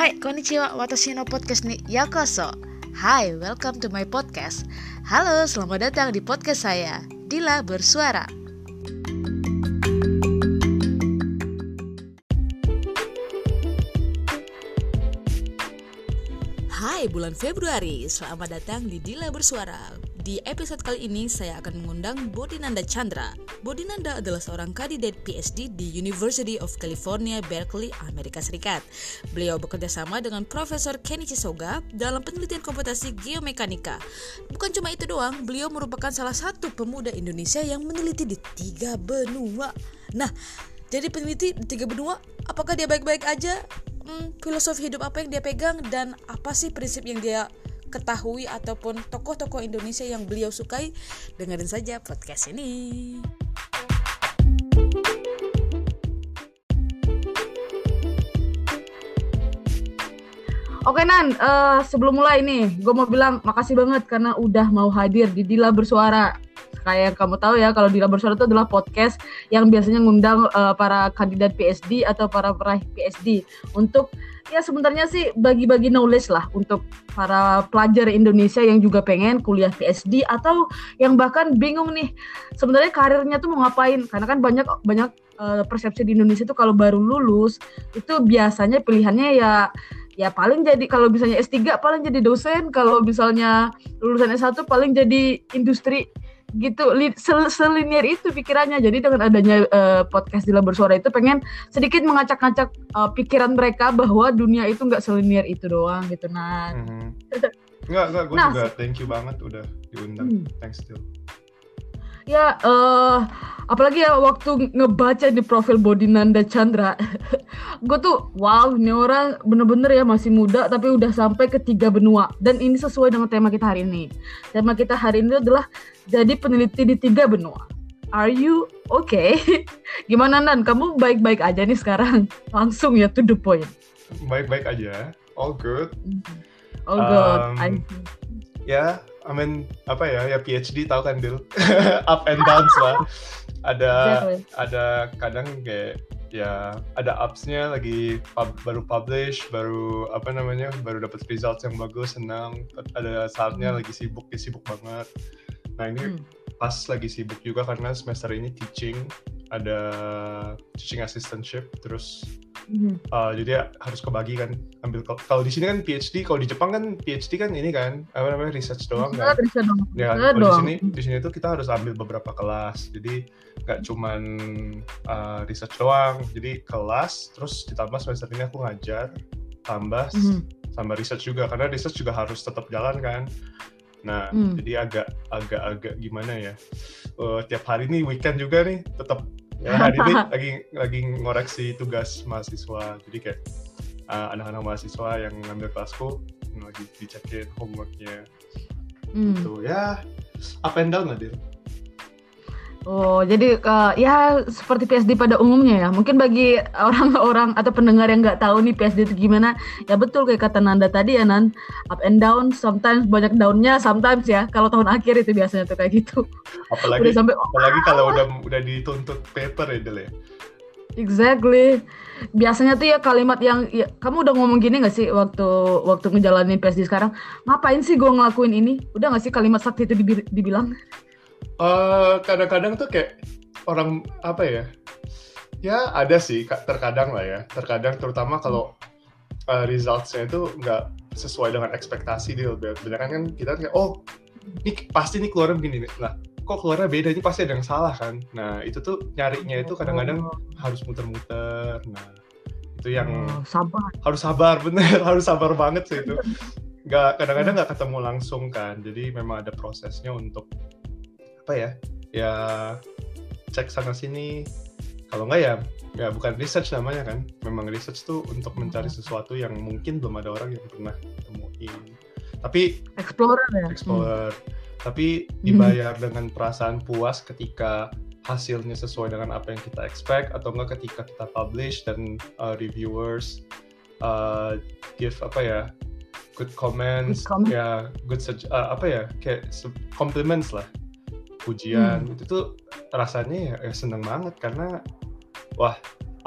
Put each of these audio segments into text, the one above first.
Hai, konnichiwa, watashi no podcast ni yakoso. Hai, welcome to my podcast. Halo, selamat datang di podcast saya, Dila Bersuara. Hai, bulan Februari. Selamat datang di Dila Bersuara. Di episode kali ini saya akan mengundang Bodinanda Chandra. Bodinanda adalah seorang kandidat PhD di University of California, Berkeley, Amerika Serikat. Beliau bekerja sama dengan Profesor Kenichi Soga dalam penelitian komputasi geomekanika. Bukan cuma itu doang, beliau merupakan salah satu pemuda Indonesia yang meneliti di tiga benua. Nah, jadi peneliti di tiga benua, apakah dia baik-baik aja? Hmm, filosofi hidup apa yang dia pegang dan apa sih prinsip yang dia ketahui ataupun tokoh-tokoh Indonesia yang beliau sukai, dengerin saja podcast ini. Oke Nan, uh, sebelum mulai nih, gue mau bilang makasih banget karena udah mau hadir di Dila Bersuara. Kayak yang kamu tahu ya, kalau Dila Bersuara itu adalah podcast yang biasanya ngundang uh, para kandidat PhD atau para peraih PhD untuk ya sebenarnya sih bagi-bagi knowledge lah untuk para pelajar Indonesia yang juga pengen kuliah PhD atau yang bahkan bingung nih sebenarnya karirnya tuh mau ngapain? Karena kan banyak banyak uh, persepsi di Indonesia tuh kalau baru lulus itu biasanya pilihannya ya ya paling jadi kalau misalnya S3 paling jadi dosen kalau misalnya lulusan S1 paling jadi industri gitu sel selinier itu pikirannya jadi dengan adanya uh, podcast Dila Bersuara itu pengen sedikit mengacak-ngacak uh, pikiran mereka bahwa dunia itu nggak selinier itu doang gitu nah mm -hmm. nggak nggak gue nah, juga thank you banget udah diundang hmm. thanks still ya uh, apalagi ya waktu ngebaca di profil Bodinanda Chandra. Gue tuh wow ini orang bener-bener ya masih muda tapi udah sampai ke tiga benua. Dan ini sesuai dengan tema kita hari ini. Tema kita hari ini adalah jadi peneliti di tiga benua. Are you okay? Gimana Nan? Kamu baik-baik aja nih sekarang. Langsung ya to the point. Baik-baik aja. All good. All good. Um, ya I mean apa ya ya PhD tahu kan Dil up and downs lah ada exactly. ada kadang kayak ya ada upsnya lagi pub, baru publish baru apa namanya baru dapat results yang bagus senang ada saatnya hmm. lagi sibuk ya sibuk banget nah ini hmm. pas lagi sibuk juga karena semester ini teaching ada teaching assistantship terus Mm-hmm. Uh, jadi harus kebagi kan ambil kalau di sini kan PhD kalau di Jepang kan PhD kan ini kan apa namanya research doang kan research doang. ya kalau di sini di sini tuh kita harus ambil beberapa kelas jadi nggak cuman uh, research doang jadi kelas terus ditambah semester ini aku ngajar tambah mm-hmm. tambah research juga karena research juga harus tetap jalan kan nah mm. jadi agak agak agak gimana ya uh, tiap hari nih weekend juga nih tetap ya hari ini lagi lagi ngoreksi tugas mahasiswa. Jadi kayak uh, anak-anak mahasiswa yang ngambil kelasku lagi dicekin homeworknya. Hmm. gitu. Ya up and down lah dia Oh, jadi uh, ya seperti PSD pada umumnya ya. Mungkin bagi orang-orang atau pendengar yang nggak tahu nih PSD itu gimana, ya betul kayak kata Nanda tadi ya Nan, up and down, sometimes banyak downnya, sometimes ya. Kalau tahun akhir itu biasanya tuh kayak gitu. Apalagi udah sampai, apalagi kalau udah udah dituntut paper ya Del ya. Exactly. Biasanya tuh ya kalimat yang ya, kamu udah ngomong gini gak sih waktu waktu ngejalanin PSD sekarang? Ngapain sih gue ngelakuin ini? Udah gak sih kalimat sakti itu dibilang? Eh, kadang-kadang tuh kayak orang apa ya? Ya ada sih terkadang lah ya. Terkadang terutama kalau uh, resultsnya itu nggak sesuai dengan ekspektasi dia banyak kan kita kayak oh ini pasti nih keluarnya begini nih. Lah kok keluarnya beda? Ini pasti ada yang salah kan? Nah itu tuh nyarinya itu kadang-kadang oh. harus muter-muter. Nah itu yang oh, sabar. harus sabar bener harus sabar banget sih itu. Nggak kadang-kadang nggak ketemu langsung kan. Jadi memang ada prosesnya untuk apa ya ya cek sana sini kalau nggak ya ya bukan research namanya kan memang research tuh untuk mencari hmm. sesuatu yang mungkin belum ada orang yang pernah temuin tapi explorer ya explorer hmm. tapi dibayar hmm. dengan perasaan puas ketika hasilnya sesuai dengan apa yang kita expect atau enggak ketika kita publish dan uh, reviewers uh, give apa ya good comments good comment. ya good uh, apa ya kayak compliments lah pujian. Hmm. itu tuh rasanya ya, ya seneng banget karena wah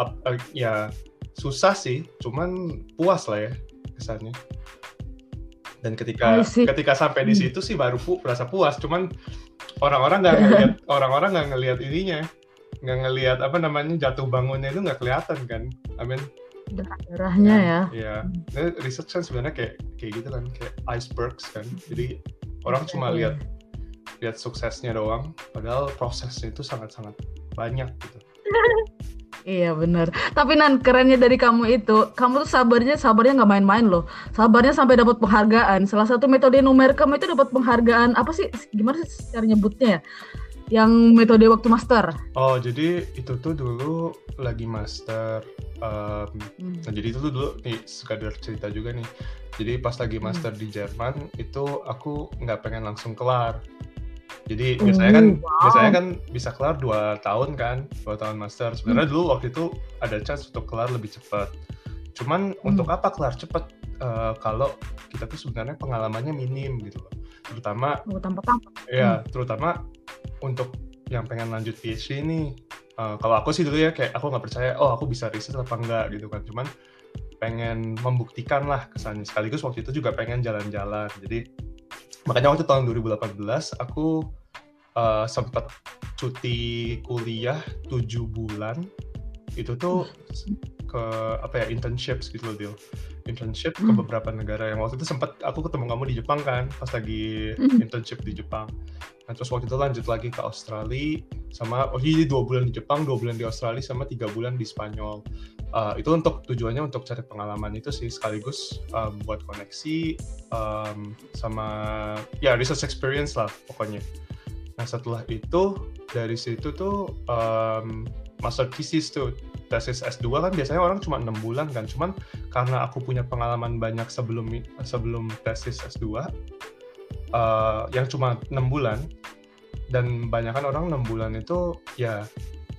up, uh, ya susah sih cuman puas lah ya kesannya. Dan ketika ketika sampai di hmm. situ sih baru pu merasa puas cuman orang-orang nggak ngelihat orang-orang nggak ngelihat ininya nggak ngelihat apa namanya jatuh bangunnya itu nggak kelihatan kan. Amin darahnya ya. Ya nah, research kan sebenarnya kayak kayak gitu kan kayak icebergs kan. Jadi orang cuma lihat lihat suksesnya doang padahal prosesnya itu sangat-sangat banyak gitu Iya benar. Tapi Nan kerennya dari kamu itu, kamu tuh sabarnya sabarnya nggak main-main loh. Sabarnya sampai dapat penghargaan. Salah satu metode numer kamu itu dapat penghargaan apa sih? Gimana sih cara nyebutnya ya? Yang metode waktu master. Oh jadi itu tuh dulu lagi master. Um, hmm. Nah jadi itu tuh dulu nih sekadar cerita juga nih. Jadi pas lagi hmm. master hmm. di Jerman itu aku nggak pengen langsung kelar jadi biasanya kan oh, wow. biasanya kan bisa kelar dua tahun kan, dua tahun master. Sebenarnya hmm. dulu waktu itu ada chance untuk kelar lebih cepat. Cuman hmm. untuk apa kelar cepat? Uh, kalau kita tuh sebenarnya pengalamannya minim gitu loh. Terutama oh, tanpa Ya, hmm. terutama untuk yang pengen lanjut PhD ini. Uh, kalau aku sih dulu ya kayak aku nggak percaya, oh aku bisa riset apa enggak gitu kan. Cuman pengen membuktikan lah kesannya. Sekaligus waktu itu juga pengen jalan-jalan. Jadi makanya waktu tahun 2018 aku uh, sempat cuti kuliah tujuh bulan itu tuh ke apa ya internship gitu loh Dil internship ke hmm. beberapa negara yang waktu itu sempat aku ketemu kamu di Jepang kan pas lagi hmm. internship di Jepang nah terus waktu itu lanjut lagi ke Australia sama oh jadi dua bulan di Jepang dua bulan di Australia sama tiga bulan di Spanyol uh, itu untuk tujuannya untuk cari pengalaman itu sih sekaligus um, buat koneksi um, sama ya research experience lah pokoknya. Nah setelah itu dari situ tuh um, master thesis tuh. Tesis S2 kan biasanya orang cuma enam bulan kan. Cuman karena aku punya pengalaman banyak sebelum sebelum tesis S2 uh, yang cuma enam bulan dan banyak kan orang enam bulan itu ya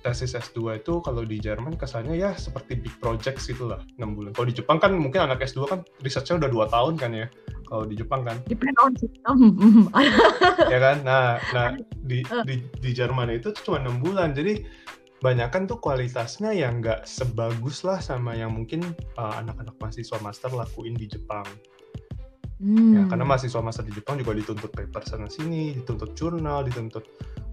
tesis S2 itu kalau di Jerman kesannya ya seperti big project gitu lah 6 bulan. Kalau di Jepang kan mungkin anak S2 kan researchnya udah dua tahun kan ya. Kalau di Jepang kan. Depend on system. ya kan? Nah, nah di di di Jerman itu cuma 6 bulan. Jadi banyakan tuh kualitasnya yang nggak sebagus lah sama yang mungkin uh, anak-anak mahasiswa master lakuin di Jepang. Hmm. Ya, karena mahasiswa master di Jepang juga dituntut paper sana sini, dituntut jurnal, dituntut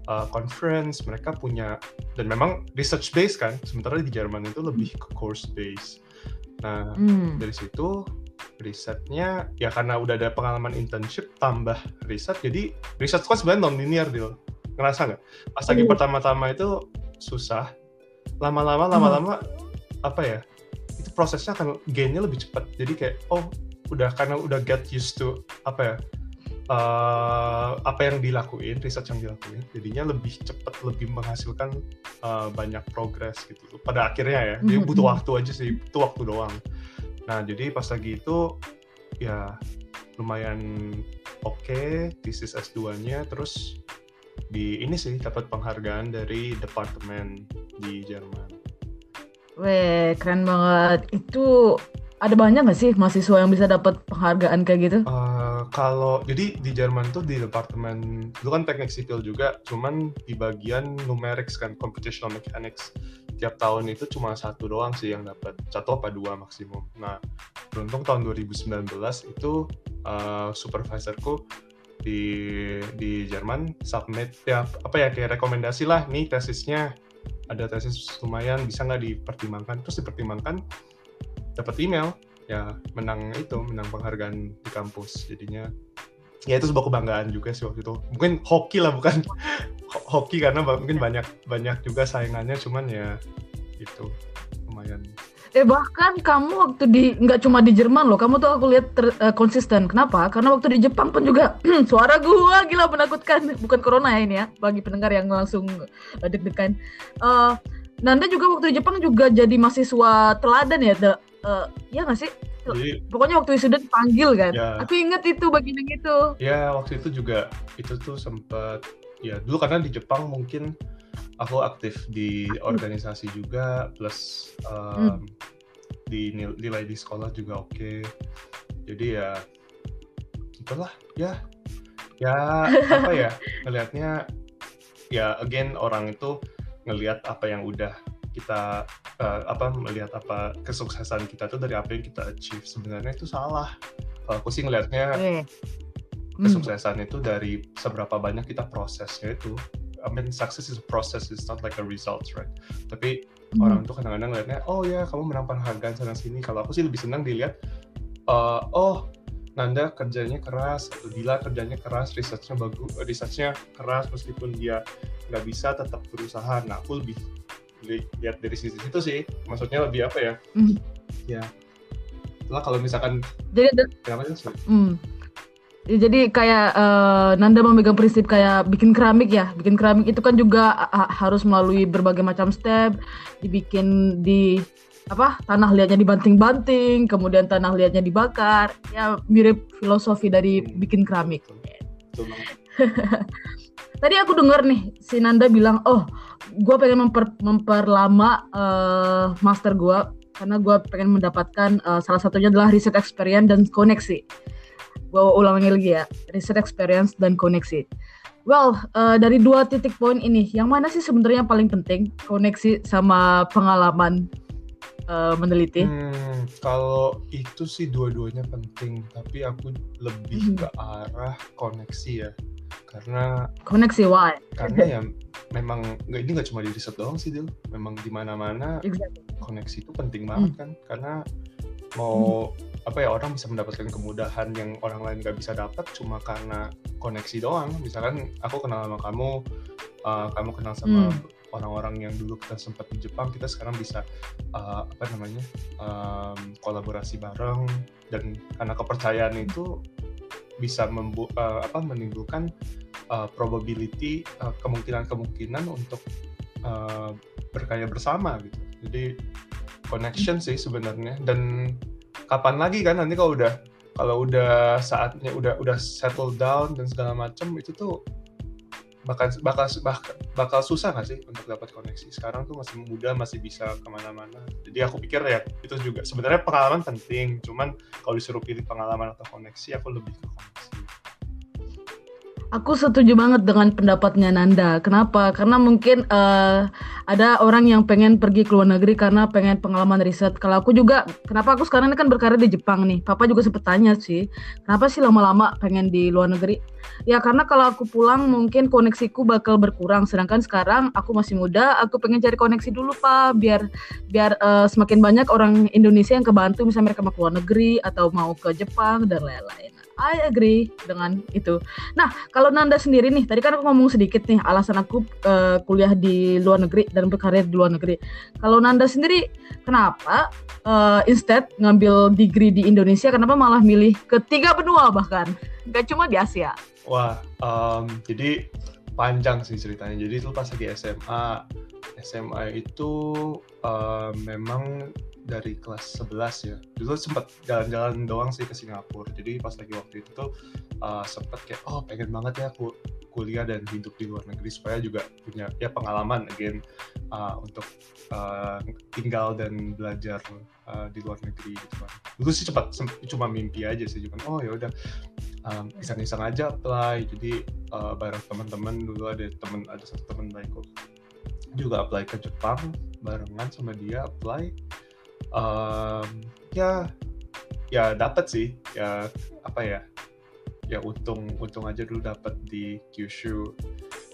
uh, conference. Mereka punya dan memang research base kan. Sementara di Jerman itu lebih ke course base. Nah hmm. dari situ risetnya ya karena udah ada pengalaman internship tambah riset jadi riset kan sebenarnya non linear deal ngerasa nggak pas lagi hmm. pertama-tama itu susah lama-lama lama-lama hmm. apa ya itu prosesnya akan gainnya lebih cepat jadi kayak oh udah karena udah get used to apa ya uh, apa yang dilakuin research yang dilakuin jadinya lebih cepat lebih menghasilkan uh, banyak progres gitu pada akhirnya ya jadi hmm, butuh waktu aja sih itu waktu doang nah jadi pas lagi itu ya lumayan oke okay, thesis S2-nya terus di ini sih dapat penghargaan dari departemen di Jerman. Weh, keren banget. Itu ada banyak nggak sih mahasiswa yang bisa dapat penghargaan kayak gitu? Uh, kalau jadi di Jerman tuh di departemen itu kan teknik sipil juga, cuman di bagian numerics kan computational mechanics. Tiap tahun itu cuma satu doang sih yang dapat satu apa dua maksimum. Nah beruntung tahun 2019 itu uh, supervisorku di di Jerman submit ya apa ya kayak rekomendasi lah nih tesisnya ada tesis lumayan bisa nggak dipertimbangkan? Terus dipertimbangkan dapat email ya menang itu menang penghargaan di kampus jadinya ya itu sebuah kebanggaan juga sih waktu itu mungkin hoki lah bukan hoki karena mungkin banyak banyak juga saingannya cuman ya itu lumayan Eh bahkan kamu waktu di nggak cuma di Jerman loh, kamu tuh aku lihat ter, uh, konsisten. Kenapa? Karena waktu di Jepang pun juga suara gua gila menakutkan. Bukan corona ya ini ya, bagi pendengar yang langsung uh, deg-degan. Uh, Nanda juga waktu di Jepang juga jadi mahasiswa teladan ya, uh, ya nggak sih? Jadi, Pokoknya waktu wisuda dipanggil kan. Ya, aku inget itu bagian yang itu. Ya waktu itu juga itu tuh sempat ya dulu karena di Jepang mungkin aku aktif di organisasi juga plus um, hmm. di nilai di sekolah juga oke okay. jadi ya itulah ya ya apa ya ngelihatnya ya again orang itu ngelihat apa yang udah kita uh, apa melihat apa kesuksesan kita tuh dari apa yang kita achieve sebenarnya itu salah kalau aku sih ngelihatnya okay. Hmm. kesuksesan itu dari seberapa banyak kita prosesnya itu I mean success is a process it's not like a result right tapi hmm. orang tuh kadang-kadang ngeliatnya oh ya kamu menang penghargaan sana sini kalau aku sih lebih senang dilihat uh, oh Nanda kerjanya keras, Dila kerjanya keras, researchnya bagus, researchnya keras meskipun dia nggak bisa tetap berusaha. Nah, aku lebih lihat dari sisi itu sih, maksudnya lebih apa ya? Mm. Ya, setelah kalau misalkan jadi kenapa sih? Mm. Jadi kayak uh, Nanda memegang prinsip kayak bikin keramik ya. Bikin keramik itu kan juga harus melalui berbagai macam step, dibikin di apa tanah liatnya dibanting-banting, kemudian tanah liatnya dibakar. Ya mirip filosofi dari bikin keramik. Tadi aku dengar nih si Nanda bilang, oh, gue pengen memper, memperlama uh, master gue karena gue pengen mendapatkan uh, salah satunya adalah riset experience dan koneksi. Gue ulangi lagi ya research experience dan koneksi. Well uh, dari dua titik poin ini yang mana sih sebenarnya paling penting? Koneksi sama pengalaman uh, meneliti hmm, kalau itu sih dua-duanya penting tapi aku lebih hmm. ke arah koneksi ya karena koneksi why karena ya memang nggak ini nggak cuma di riset doang sih Dil memang di mana-mana exactly. koneksi itu penting banget hmm. kan karena mau hmm apa ya orang bisa mendapatkan kemudahan yang orang lain nggak bisa dapat cuma karena koneksi doang misalkan aku kenal sama kamu uh, kamu kenal sama hmm. Orang-orang yang dulu kita sempat di Jepang kita sekarang bisa uh, apa namanya um, kolaborasi bareng. Dan karena kepercayaan itu bisa membu uh, apa menimbulkan uh, probability uh, kemungkinan-kemungkinan untuk uh, berkarya bersama gitu. Jadi connection sih sebenarnya. Dan kapan lagi kan nanti kalau udah kalau udah saatnya udah udah settle down dan segala macam itu tuh bakal bakal bakal, susah nggak sih untuk dapat koneksi sekarang tuh masih muda masih bisa ke mana-mana jadi aku pikir ya itu juga sebenarnya pengalaman penting cuman kalau disuruh pilih pengalaman atau koneksi aku lebih ke koneksi Aku setuju banget dengan pendapatnya Nanda. Kenapa? Karena mungkin uh, ada orang yang pengen pergi ke luar negeri karena pengen pengalaman riset. Kalau aku juga, kenapa aku sekarang ini kan berkarir di Jepang nih. Papa juga sempet tanya sih, kenapa sih lama-lama pengen di luar negeri? Ya karena kalau aku pulang mungkin koneksiku bakal berkurang. Sedangkan sekarang aku masih muda, aku pengen cari koneksi dulu pak, biar biar uh, semakin banyak orang Indonesia yang kebantu, misalnya mereka mau ke luar negeri atau mau ke Jepang dan lain-lain. I agree dengan itu. Nah, kalau Nanda sendiri nih, tadi kan aku ngomong sedikit nih alasan aku uh, kuliah di luar negeri dan berkarir di luar negeri. Kalau Nanda sendiri, kenapa uh, instead ngambil degree di Indonesia? Kenapa malah milih ketiga benua bahkan? Gak cuma di Asia. Wah, um, jadi panjang sih ceritanya. Jadi itu pas lagi SMA, SMA itu uh, memang dari kelas 11 ya. Dulu sempat jalan-jalan doang sih ke Singapura. Jadi pas lagi waktu itu tuh uh, sempet kayak oh pengen banget ya aku kuliah dan hidup di luar negeri supaya juga punya ya pengalaman again uh, untuk uh, tinggal dan belajar uh, di luar negeri gitu kan. Dulu sih cepat cuma mimpi aja sih cuma oh ya udah um, iseng-iseng aja apply. Jadi uh, bareng teman-teman dulu ada teman ada satu teman baikku juga apply ke Jepang barengan sama dia apply um, ya ya dapat sih ya apa ya ya untung untung aja dulu dapat di Kyushu.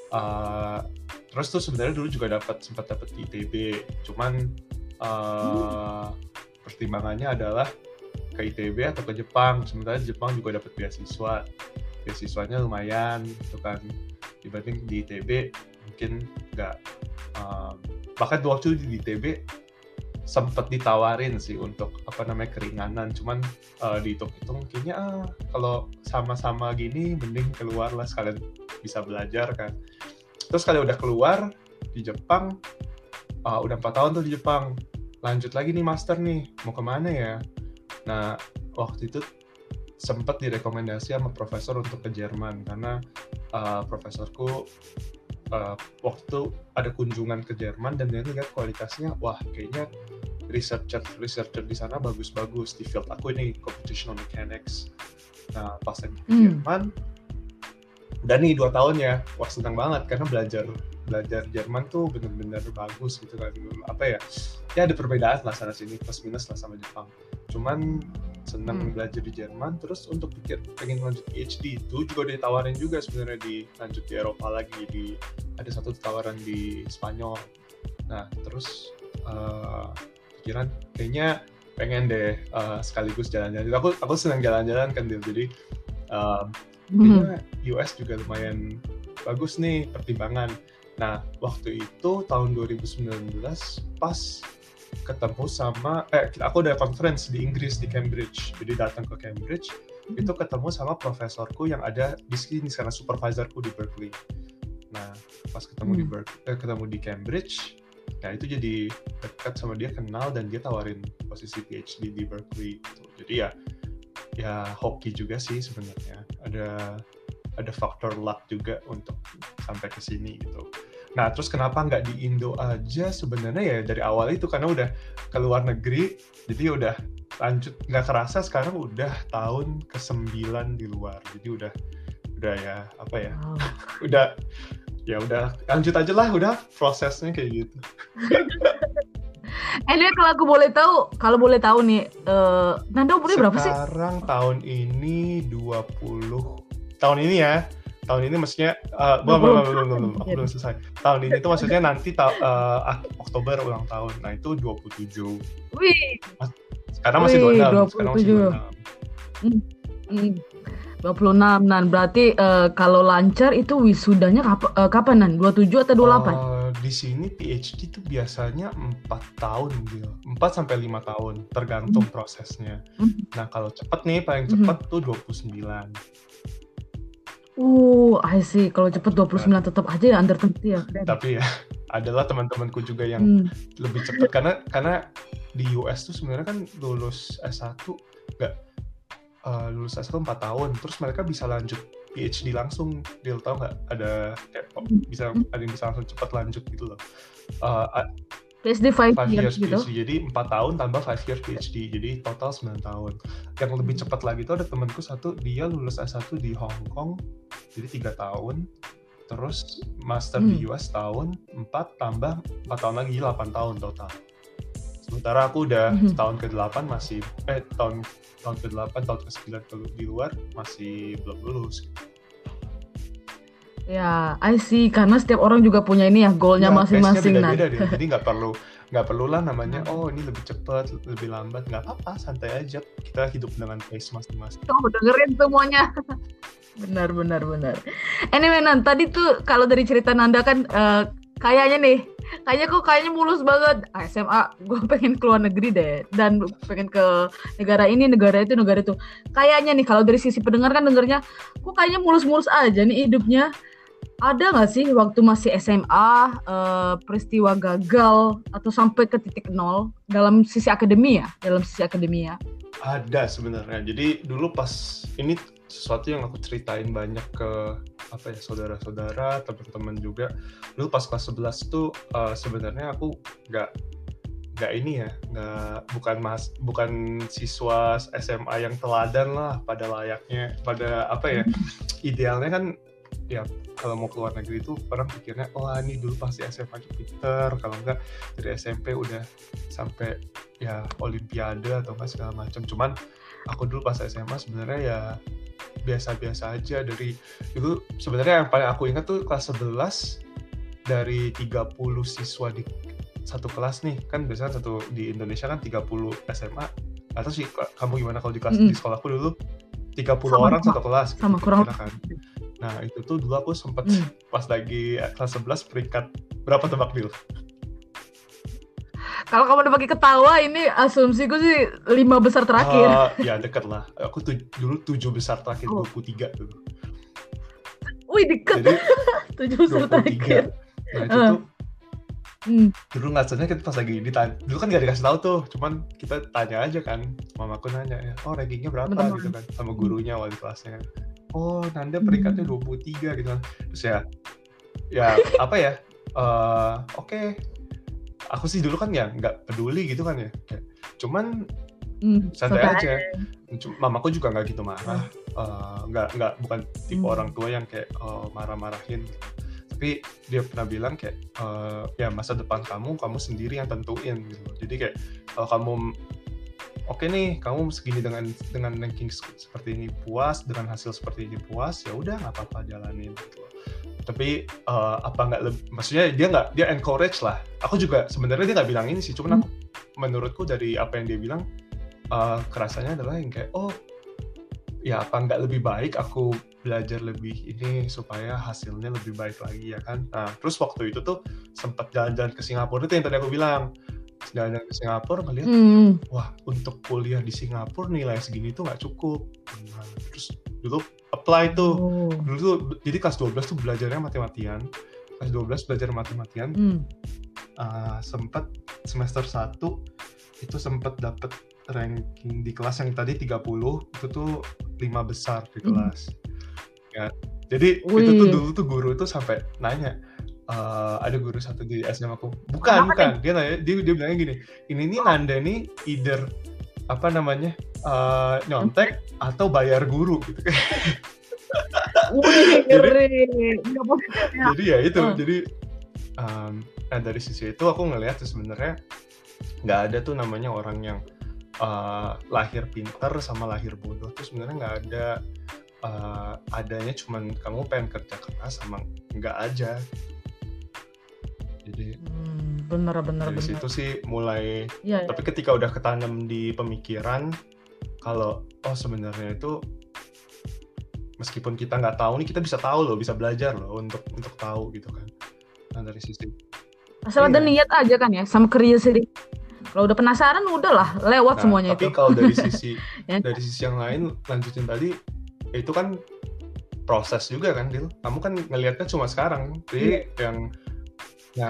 Uh, terus tuh sebenarnya dulu juga dapat sempat dapat di ITB cuman uh, pertimbangannya adalah ke ITB atau ke Jepang. Sementara Jepang juga dapat beasiswa. Beasiswanya lumayan gitu kan. Dibanding di ITB mungkin nggak uh, bahkan waktu di ITB sempat ditawarin sih untuk apa namanya keringanan. Cuman uh, dihitung-hitung kayaknya ah, kalau sama-sama gini mending keluar lah sekalian bisa belajar kan. Terus kalau udah keluar di Jepang uh, udah empat tahun tuh di Jepang. Lanjut lagi nih master nih mau ke mana ya? Nah waktu itu sempat direkomendasi sama profesor untuk ke Jerman karena uh, profesorku uh, waktu ada kunjungan ke Jerman dan dia lihat kualitasnya wah kayaknya researcher researcher di sana bagus-bagus. Di field aku ini computational mechanics. Nah pas lagi di hmm. Jerman udah nih dua tahun ya. Wah senang banget karena belajar belajar Jerman tuh bener-bener bagus gitu kan. Apa ya? Ya ada perbedaan lah sana sini plus minus lah sama Jepang. Cuman senang hmm. belajar di Jerman. Terus untuk pikir pengen lanjut PhD itu juga ditawarin juga sebenarnya di lanjut di Eropa lagi di ada satu tawaran di Spanyol. Nah terus uh, pikiran kayaknya pengen deh uh, sekaligus jalan-jalan aku aku senang jalan-jalan kan Dil. jadi uh, hmm. US juga lumayan bagus nih pertimbangan nah waktu itu tahun 2019 pas ketemu sama eh aku udah conference di Inggris di Cambridge jadi datang ke Cambridge hmm. itu ketemu sama profesorku yang ada di sini karena supervisorku di Berkeley nah pas ketemu hmm. di Berkeley eh, ketemu di Cambridge nah itu jadi dekat sama dia kenal dan dia tawarin posisi PhD di Berkeley gitu. jadi ya ya hoki juga sih sebenarnya ada ada faktor luck juga untuk sampai ke sini gitu Nah, terus kenapa nggak di Indo aja sebenarnya ya dari awal itu karena udah ke luar negeri, jadi ya udah lanjut nggak kerasa sekarang udah tahun ke-9 di luar. Jadi udah udah ya apa ya? Wow. udah ya udah lanjut aja lah udah prosesnya kayak gitu. Anyway, kalau aku boleh tahu, kalau boleh tahu nih, uh, Nanda umurnya berapa sih? Sekarang tahun ini 20 tahun ini ya tahun ini maksudnya uh, belum, belum, belum, belum, belum, aku belum selesai. Tahun ini tuh maksudnya nanti ta uh, Oktober ulang tahun. Nah, itu 27. Wih. Sekarang masih Wih, 26. Sekarang masih 26. Hmm. Hmm. 26 Nan. Berarti uh, kalau lancar itu wisudanya kap uh, kapan Nan? 27 atau 28? Uh, di sini PhD itu biasanya 4 tahun dia. 4 sampai 5 tahun tergantung hmm. prosesnya. Hmm. Nah, kalau cepat nih paling cepat hmm. tuh 29. Uh, I see. Kalau cepet 29 nah. tetap aja ya under 30 ya. Tapi ya, adalah teman-temanku juga yang hmm. lebih cepat karena karena di US tuh sebenarnya kan lulus S1 enggak uh, lulus S1 4 tahun, terus mereka bisa lanjut PhD langsung. Dia tahu nggak ada kayak oh, bisa hmm. ada yang bisa langsung cepat lanjut gitu loh. Uh, PhD 5 years, years gitu. PhD. Jadi 4 tahun tambah 5 years PhD. Jadi total 9 tahun. Yang lebih cepat lagi itu ada temanku satu, dia lulus S1 di Hong Kong. Jadi 3 tahun. Terus master hmm. di US tahun, 4 tambah 4 tahun lagi 8 tahun total. Sementara aku udah hmm. tahun ke-8 masih eh tahun tahun ke-8, tahun ke-9 di luar masih belum lulus. Ya, I see. Karena setiap orang juga punya ini ya, goalnya ya, masing-masing. Beda -beda Jadi nggak perlu nggak perlu lah namanya. Oh ini lebih cepat, lebih lambat. Nggak apa-apa, santai aja. Kita hidup dengan pace masing-masing. Oh dengerin semuanya. benar, benar, benar. Anyway, Nan, tadi tuh kalau dari cerita Nanda kan uh, kayaknya nih, kayaknya kok kayaknya mulus banget. Ah, SMA, gue pengen keluar negeri deh, dan pengen ke negara ini, negara itu, negara itu. Kayaknya nih kalau dari sisi pendengar kan dengernya, kok kayaknya mulus-mulus aja nih hidupnya. Ada nggak sih waktu masih SMA uh, eh, peristiwa gagal atau sampai ke titik nol? Dalam sisi akademi ya? Dalam sisi akademi ya? Ada sebenarnya. Jadi dulu pas ini sesuatu yang aku ceritain banyak ke apa ya saudara-saudara teman-teman juga. Dulu pas kelas 11 tuh uh, sebenarnya aku nggak nggak ini ya nggak bukan mas bukan siswa SMA yang teladan lah pada layaknya pada apa ya idealnya kan ya kalau mau keluar negeri itu orang pikirnya oh ini dulu pasti SMA Jupiter kalau enggak dari SMP udah sampai ya Olimpiade atau enggak segala macam. Cuman aku dulu pas SMA sebenarnya ya biasa-biasa aja dari dulu sebenarnya yang paling aku ingat tuh kelas 11 dari 30 siswa di satu kelas nih kan biasanya satu di Indonesia kan 30 SMA atau sih kamu gimana kalau di kelas mm. di sekolahku dulu 30 sama, orang satu kelas gitu, sama kurang kan Nah itu tuh dulu aku sempet hmm. pas lagi kelas 11 peringkat berapa tebak dulu? Kalau kamu udah pakai ketawa ini asumsiku sih lima besar terakhir. Uh, ya deket lah. Aku tuh dulu tujuh besar terakhir oh. 23 dulu. Wih deket. Jadi, tujuh besar 23. terakhir. Nah itu uh. tuh Hmm. Dulu ngasihnya kita pas lagi ditanya, dulu kan gak dikasih tahu tuh, cuman kita tanya aja kan, mamaku nanya ya, oh rankingnya berapa Betul. gitu kan, sama gurunya wali kelasnya kan oh Nanda peringkatnya 23 hmm. gitu terus ya ya apa ya uh, oke okay. Aku sih dulu kan ya nggak peduli gitu kan ya. Kayak cuman hmm, santai aja. mamaku juga nggak gitu marah. Uh, nggak nggak bukan tipe hmm. orang tua yang kayak uh, marah-marahin tapi dia pernah bilang kayak uh, ya masa depan kamu kamu sendiri yang tentuin gitu. Jadi kayak kalau kamu oke okay nih kamu segini dengan dengan ranking seperti ini puas dengan hasil seperti ini puas ya udah nggak apa-apa jalanin gitu tapi uh, apa nggak lebih maksudnya dia nggak dia encourage lah. Aku juga sebenarnya dia nggak bilang ini sih cuman aku menurutku dari apa yang dia bilang uh, kerasanya adalah yang kayak oh ya apa nggak lebih baik aku belajar lebih ini supaya hasilnya lebih baik lagi ya kan? Nah terus waktu itu tuh sempat jalan-jalan ke Singapura itu yang tadi aku bilang. Jalan-jalan ke Singapura ngeliat hmm. wah untuk kuliah di Singapura nilai segini tuh nggak cukup. Nah, terus dulu apply tuh oh. dulu tuh jadi kelas 12 tuh belajarnya mati-matian kelas 12 belajar mati-matian hmm. uh, sempat semester 1 itu sempat dapet ranking di kelas yang tadi 30 itu tuh lima besar di hmm. kelas hmm. ya jadi Wih. itu tuh dulu tuh guru tuh sampai nanya uh, ada guru satu di SMA aku bukan Apa bukan dia nanya dia dia bilangnya gini ini nih Nanda nih either apa namanya uh, nyontek atau bayar guru gitu Wih, jadi, jadi ya itu uh. jadi um, nah dari sisi itu aku ngelihat tuh sebenarnya nggak ada tuh namanya orang yang uh, lahir pinter sama lahir bodoh tuh sebenarnya nggak ada uh, adanya cuman kamu pengen kerja keras sama nggak aja jadi hmm, bener bener dari bener. situ sih mulai ya, tapi ketika udah ketanam di pemikiran kalau oh sebenarnya itu meskipun kita nggak tahu nih kita bisa tahu loh bisa belajar loh untuk untuk tahu gitu kan nah dari sisi asal ada iya. niat aja kan ya sama curiosity kalau udah penasaran udahlah lewat nah, semuanya tapi itu tapi kalau dari sisi ya. dari sisi yang lain lanjutin tadi itu kan proses juga kan Dil kamu kan ngelihatnya cuma sekarang jadi yeah. yang ya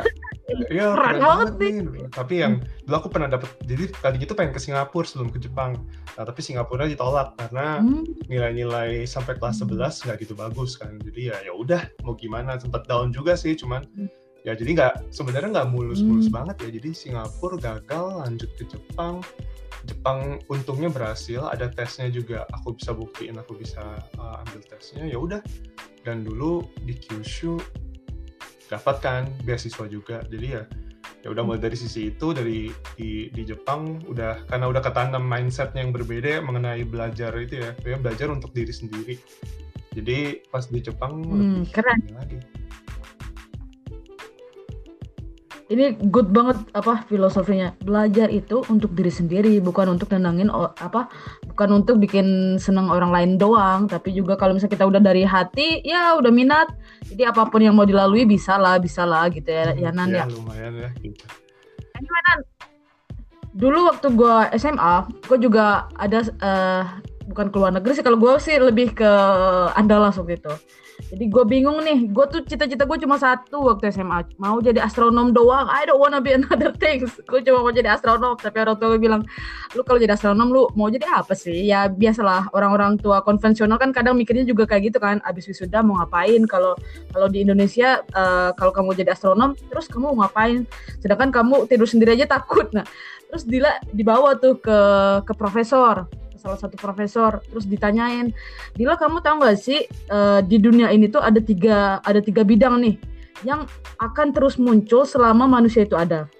iya keren, keren banget nih. nih tapi yang dulu aku pernah dapet jadi tadi itu pengen ke Singapura sebelum ke Jepang nah tapi Singapura ditolak karena hmm. nilai-nilai sampai kelas 11 hmm. nggak gitu bagus kan jadi ya ya udah mau gimana sempat down juga sih cuman hmm. ya jadi nggak sebenarnya nggak mulus-mulus hmm. banget ya jadi Singapura gagal lanjut ke Jepang Jepang untungnya berhasil ada tesnya juga aku bisa buktiin aku bisa uh, ambil tesnya ya udah dan dulu di Kyushu dapatkan beasiswa juga. Jadi ya ya udah mulai dari sisi itu dari di, di Jepang udah karena udah ketanam mindsetnya yang berbeda mengenai belajar itu ya, ya belajar untuk diri sendiri. Jadi pas di Jepang hmm, lebih keren. lagi ini good banget apa filosofinya belajar itu untuk diri sendiri bukan untuk nenangin apa bukan untuk bikin senang orang lain doang tapi juga kalau misalnya kita udah dari hati ya udah minat jadi apa pun yang mau dilalui bisa lah bisa lah gitu ya ya Nan ya, ya. lumayan ya gitu. Anyway, Nan, dulu waktu gue SMA gue juga ada uh, bukan keluar negeri sih kalau gue sih lebih ke Andalas waktu itu. Jadi gue bingung nih gue tuh cita-cita gue cuma satu waktu SMA mau jadi astronom doang? I don't wanna be another things. Gue cuma mau jadi astronom tapi orang tua gue bilang lu kalau jadi astronom lu mau jadi apa sih? Ya biasalah orang-orang tua konvensional kan kadang mikirnya juga kayak gitu kan. Abis wisuda mau ngapain? Kalau kalau di Indonesia uh, kalau kamu jadi astronom terus kamu mau ngapain? Sedangkan kamu tidur sendiri aja takut. Nah terus Dila dibawa tuh ke ke profesor salah satu profesor terus ditanyain Dila kamu tahu nggak sih uh, di dunia ini tuh ada tiga ada tiga bidang nih yang akan terus muncul selama manusia itu ada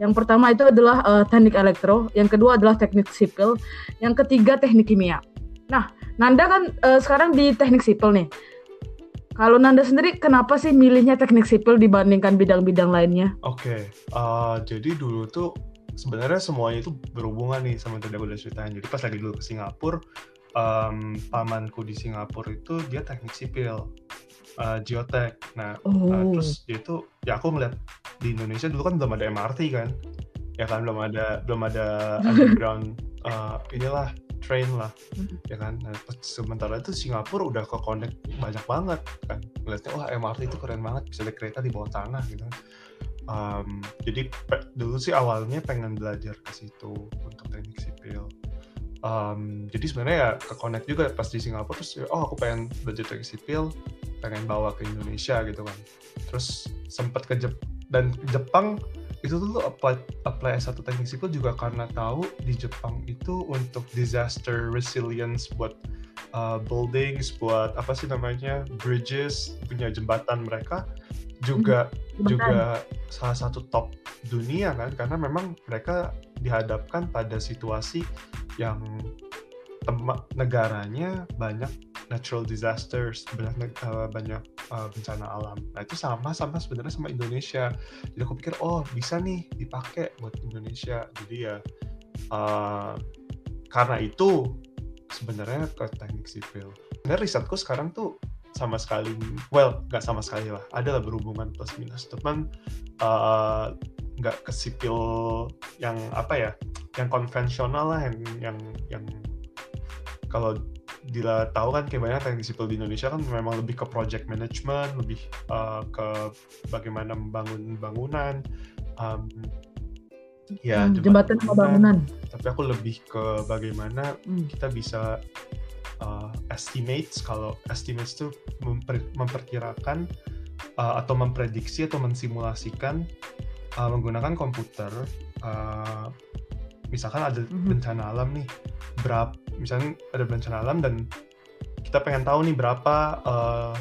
yang pertama itu adalah uh, teknik elektro yang kedua adalah teknik sipil yang ketiga teknik kimia nah Nanda kan uh, sekarang di teknik sipil nih kalau Nanda sendiri, kenapa sih milihnya teknik sipil dibandingkan bidang-bidang lainnya? Oke, okay. uh, jadi dulu tuh sebenarnya semuanya itu berhubungan nih sama tadi aku udah ceritain. Jadi pas lagi dulu ke Singapura, um, pamanku di Singapura itu dia teknik sipil, uh, geotek. Nah, uh, oh. uh, terus dia itu ya aku ngeliat di Indonesia dulu kan belum ada MRT kan, ya kan belum ada belum ada underground uh, inilah train lah, mm-hmm. ya kan. Nah, sementara itu Singapura udah ke connect banyak banget kan. Ngeliatnya wah MRT itu keren banget bisa ada kereta di bawah tanah gitu. Um, jadi dulu sih awalnya pengen belajar ke situ untuk teknik sipil. Um, jadi sebenarnya ya ke connect juga pas di Singapura terus oh aku pengen belajar teknik sipil pengen bawa ke Indonesia gitu kan. Terus sempat ke Jep dan Jepang itu tuh apply apply S1 teknik sipil juga karena tahu di Jepang itu untuk disaster resilience buat uh, buildings buat apa sih namanya bridges punya jembatan mereka juga Bahkan. juga salah satu top dunia kan karena memang mereka dihadapkan pada situasi yang negaranya banyak natural disasters banyak eh, banyak eh, bencana alam. Nah itu sama sama sebenarnya sama Indonesia. Jadi aku pikir oh bisa nih dipakai buat Indonesia. Jadi ya eh, karena itu sebenarnya ke teknik sipil. Sebenarnya risetku sekarang tuh sama sekali well nggak sama sekali lah ada lah berhubungan plus minus teman eh, nggak ke sipil yang apa ya yang konvensional lah yang yang yang kalau Dila tahu kan kayak banyak teknik sipil di Indonesia kan memang lebih ke project management lebih eh, ke bagaimana membangun bangunan um, ya Hmm, jembatan sama bangunan. tapi aku lebih ke bagaimana Hmm. kita bisa uh, estimates kalau estimates itu memper- memperkirakan uh, atau memprediksi atau mensimulasikan uh, menggunakan komputer uh, misalkan ada Mhm. bencana alam nih berapa misalnya ada bencana alam dan kita pengen tahu nih berapa uh,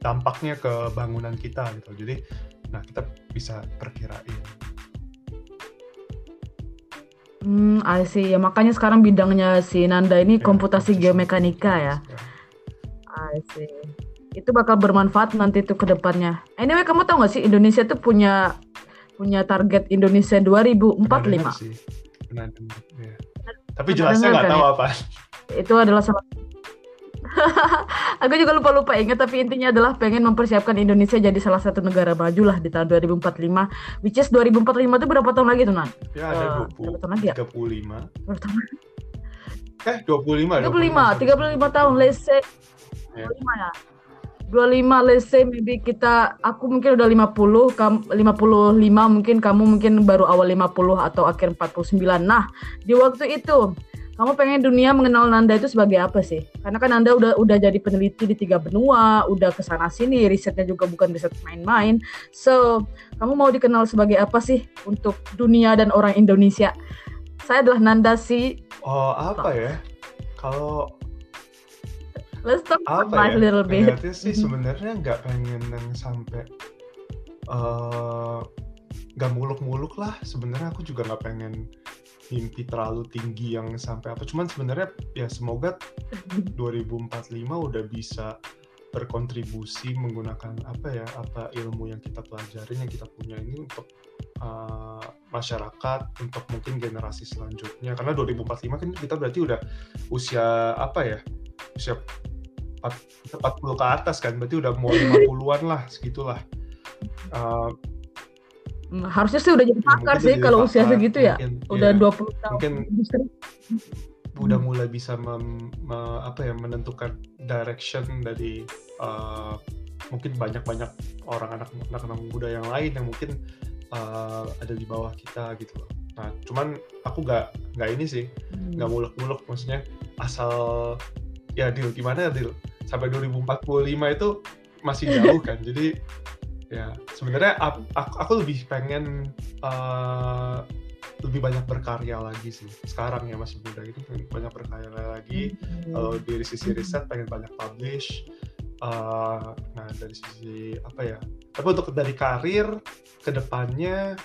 dampaknya ke bangunan kita gitu jadi nah kita bisa perkirain Hmm, I see. Ya makanya sekarang bidangnya si Nanda ini Ya, komputasi geomekanika ya. I see. Itu bakal bermanfaat nanti tuh ke depannya. Anyway, kamu tahu nggak sih Indonesia tuh punya punya target Indonesia Pernah dengar 2045. sih. Pernah dengar, ya. Tapi jelasnya nggak kan tahu ya? apa. Itu adalah salah Aku juga lupa-lupa ingat tapi intinya adalah pengen mempersiapkan Indonesia jadi salah satu negara maju lah di tahun 2045. Which is 2045 itu berapa tahun lagi tuh, Nan? Ya Eh, ada berapa 20, tahun lagi ya? 35. Berapa tahun? Eh 25, 35, 35 tahun, let's say Ya. 25 ya. 25 let's say maybe kita aku mungkin udah 50, kamu 55 mungkin kamu mungkin baru awal 50 atau akhir 49. Nah, di waktu itu kamu pengen dunia mengenal Nanda itu sebagai apa sih? Karena kan Nanda udah udah jadi peneliti di tiga benua, udah ke sana sini, risetnya juga bukan riset main-main. So, kamu mau dikenal sebagai apa sih untuk dunia dan orang Indonesia? Saya adalah Nanda si Oh apa ya? Kalau Let's talk about apa life ya? a little bit. Pengennya sih Mhm. sebenarnya nggak pengen yang sampai eh, nggak muluk-muluk lah. Sebenarnya aku juga nggak pengen mimpi terlalu tinggi yang sampai apa. Cuman sebenarnya ya semoga 2045 udah bisa berkontribusi menggunakan apa ya apa ilmu yang kita pelajarin yang kita punya ini untuk uh, masyarakat untuk mungkin generasi selanjutnya. Karena 2045 kan kita berarti udah usia apa ya usia 4, 40 ke atas kan. Berarti udah mau 50-an lah segitulah. Uh, Hmm, Harusnya sih udah jadi ya pakar sih kalau usia segitu ya. mungkin, Udah ya, 20 tahun mungkin industri. udah Hmm. mulai bisa mem- me- apa ya menentukan direction dari uh, mungkin banyak-banyak orang anak anak muda yang lain yang mungkin uh, ada di bawah kita gitu loh. Nah, cuman aku nggak nggak ini sih Hmm. nggak muluk-muluk maksudnya asal ya deal gimana ya deal sampai 2045 itu masih jauh kan jadi ya sebenarnya ap- aku, aku lebih pengen uh, lebih banyak berkarya lagi sih sekarang ya masih muda gitu pengen banyak berkarya lagi. Hmm. kalau dari sisi riset pengen banyak publish uh, nah dari sisi apa ya tapi untuk dari karir ke depannya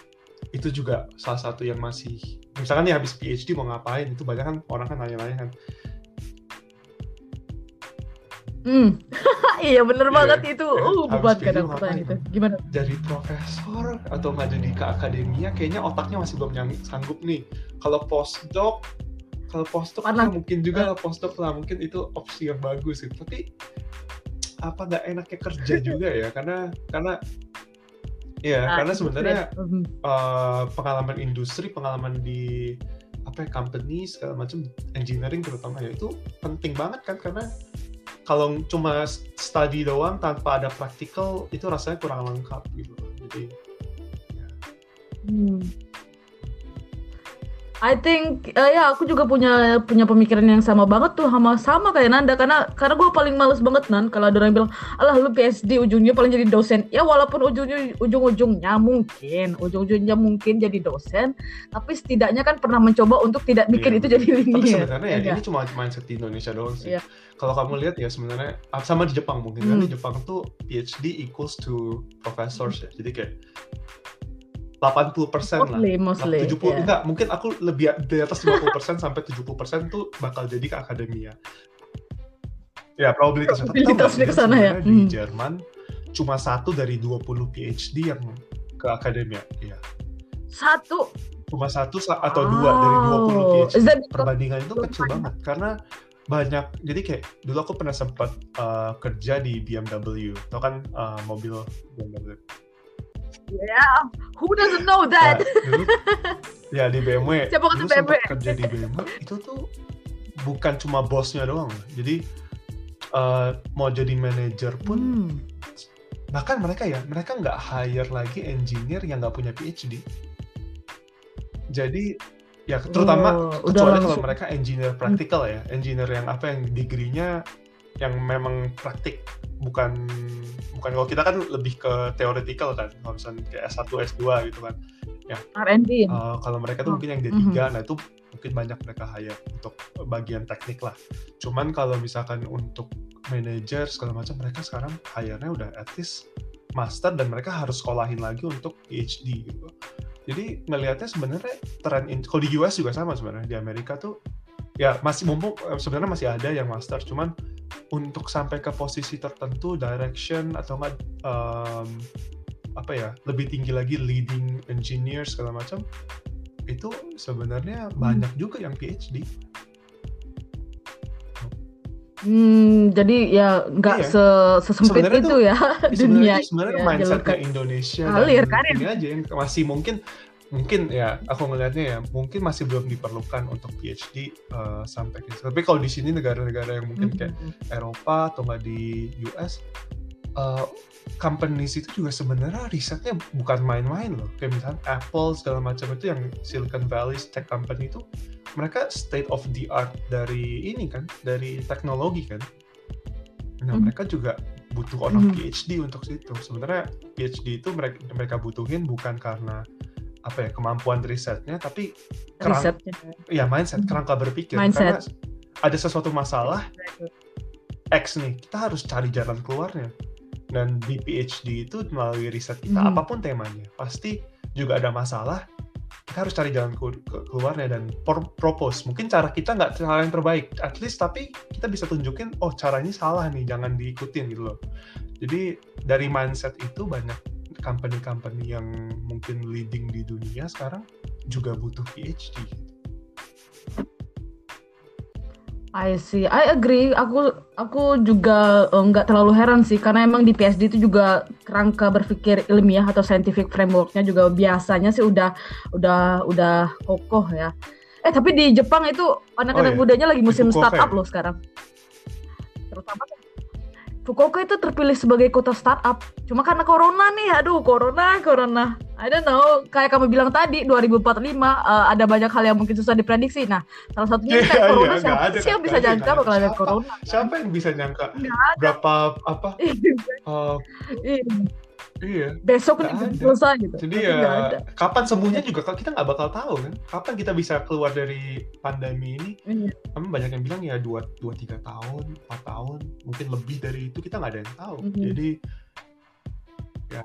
itu juga salah satu yang masih misalkan nih habis PhD mau ngapain itu banyak kan orang kan nanya-nanya kan Hmm. iya bener Iya, banget itu. kan? Uh, beban kadang pertanyaan itu. Gimana? jadi profesor atau nggak jadi ke akademia kayaknya otaknya masih belum yang sanggup nih kalau postdoc kalau postdoc Panas. ya mungkin juga lah postdoc lah mungkin itu opsi yang bagus gitu tapi apa nggak enaknya kerja juga ya karena karena ya Nah, karena sebenarnya uh, pengalaman industri, pengalaman di apa ya, company segala macam engineering terutama ya itu penting banget kan karena kalau cuma study doang tanpa ada praktikal itu rasanya kurang lengkap gitu loh. Jadi Hmm. I think uh, ya aku juga punya punya pemikiran yang sama banget tuh sama sama kayak Nanda karena karena gue paling males banget nan kalau ada orang bilang alah lu PhD ujungnya paling jadi dosen ya walaupun ujungnya ujung-ujungnya mungkin ujung-ujungnya mungkin jadi dosen tapi setidaknya kan pernah mencoba untuk tidak bikin Iya, itu jadi linear. Tapi sebenarnya ya, Ya ini cuma mindset di Indonesia doang sih. Iya. Kalau kamu lihat ya sebenarnya ah, sama di Jepang mungkin kan Hmm. di Jepang tuh PhD equals to professors ya. Jadi kayak 80% lah. Mostly, mostly. 70 ya. enggak, mungkin aku lebih di atas 50% sampai 70% tuh bakal jadi ke akademia. Ya, nggak, Probabilitasnya ke sana ya? Di Hmm. Jerman cuma satu dari 20 PhD yang ke akademia. Iya. Satu. Cuma satu sa- atau dua dari 20 Oh, PhD. that Perbandingan itu kecil banget karena banyak jadi kayak dulu aku pernah sempat uh, kerja di BMW tau kan uh, mobil BMW Yeah, who doesn't know Nah, that? dulu ya di BMW Siapa dulu kata BMW? sempat kerja di BMW itu tuh bukan cuma bosnya doang jadi uh, mau jadi manajer pun Hmm. bahkan mereka ya mereka nggak hire lagi engineer yang nggak punya PhD jadi ya terutama Oh, udah kecuali kalau mereka engineer praktikal ya. Engineer yang apa yang degree-nya yang memang praktik bukan bukan. Kalau kita kan lebih ke theoretical kan kalau misalnya kayak S1 S2 gitu kan. R&D. Uh, kalau mereka tuh Oh, mungkin yang D3 nah itu mungkin banyak mereka hire untuk bagian teknik lah. Cuman kalau misalkan untuk manager segala macam mereka sekarang hire-nya udah at least master dan mereka harus sekolahin lagi untuk PhD gitu jadi ngelihatnya sebenarnya tren in, kalau di US juga sama sebenarnya. Di Amerika tuh ya masih mumpung eh, sebenarnya masih ada yang master. Cuman untuk sampai ke posisi tertentu direction atau enggak um, apa ya lebih tinggi lagi leading engineer segala macam itu sebenarnya banyak juga yang PhD Hmm, jadi ya nggak Iya. se sesempit Sebenarnya itu tuh- ya dunia. sebenarnya sebenarnya ya, mindsetnya. Indonesia Karir, dan karir. ini aja yang masih mungkin mungkin ya aku ngelihatnya ya mungkin masih belum diperlukan untuk PhD uh, sampai ke tapi kalau di sini negara-negara yang mungkin kayak Hmm. Eropa atau nggak di US uh, companies itu juga sebenarnya risetnya bukan main-main loh kayak misalnya Apple segala macam itu yang Silicon Valley tech company itu mereka state of the art dari ini kan dari teknologi kan nah Mhm. mereka juga butuh orang Mhm. PhD untuk situ sebenarnya PhD itu mereka mereka butuhin bukan karena apa ya kemampuan risetnya tapi kerang, Risetnya. ya mindset Mhm. kerangka berpikir Mindset. karena ada sesuatu masalah X nih, kita harus cari jalan keluarnya. Dan di PhD itu melalui riset kita, Mhm. apa pun temanya, pasti juga ada masalah. Kita harus cari jalan ke- ke- keluarnya dan propose. Mungkin cara kita nggak cara yang terbaik, at least tapi kita bisa tunjukin, oh caranya salah nih, jangan diikutin gitu loh. Jadi dari mindset itu banyak company-company yang mungkin leading di dunia sekarang juga butuh PhD. I see, I agree. Aku aku juga eh, nggak terlalu heran sih karena emang di PhD itu juga kerangka berpikir ilmiah atau scientific frameworknya juga biasanya sih udah udah udah kokoh ya. Eh tapi di Jepang itu anak-anak Oh, iya. mudanya lagi musim Fukuoka startup ya? loh sekarang. Terutama Fukuoka itu terpilih sebagai kota startup. Cuma karena corona nih, aduh corona, corona. I don't know, kayak kamu bilang tadi 2045 eh, ada banyak hal yang mungkin susah diprediksi. Nah, salah satunya Iya, kayak iya, corona nggak siapa ada, sih yang bisa ada, jangka nggak bakal ada corona? Siapa yang bisa nyangka berapa apa? eh, Iya. Besok nih ada. selesai gitu. Jadi Tapi ya ada. kapan sembuhnya juga kalau kita nggak bakal tahu kan. Kapan kita bisa keluar dari pandemi ini? Iya. Kami banyak yang bilang ya dua dua tiga tahun, empat tahun, mungkin lebih dari itu kita nggak ada yang tahu. Mhm. Jadi ya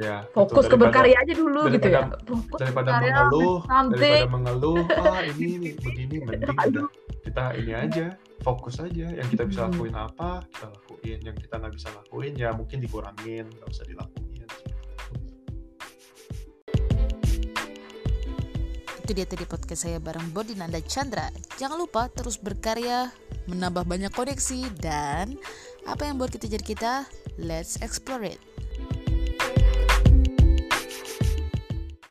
ya Fokus itu ke berkarya aja dulu gitu ya. daripada- Fokus daripada berkarya, mengeluh something. daripada mengeluh ah ini nih begini mending udah kita ini aja fokus aja yang kita bisa Hmm. lakuin apa kita lakuin yang kita nggak bisa lakuin ya mungkin dikurangin nggak usah dilakuin Itu dia tadi podcast saya bareng Bodinanda Chandra. Jangan lupa terus berkarya, menambah banyak koneksi, dan apa yang buat kita jadi kita, let's explore it.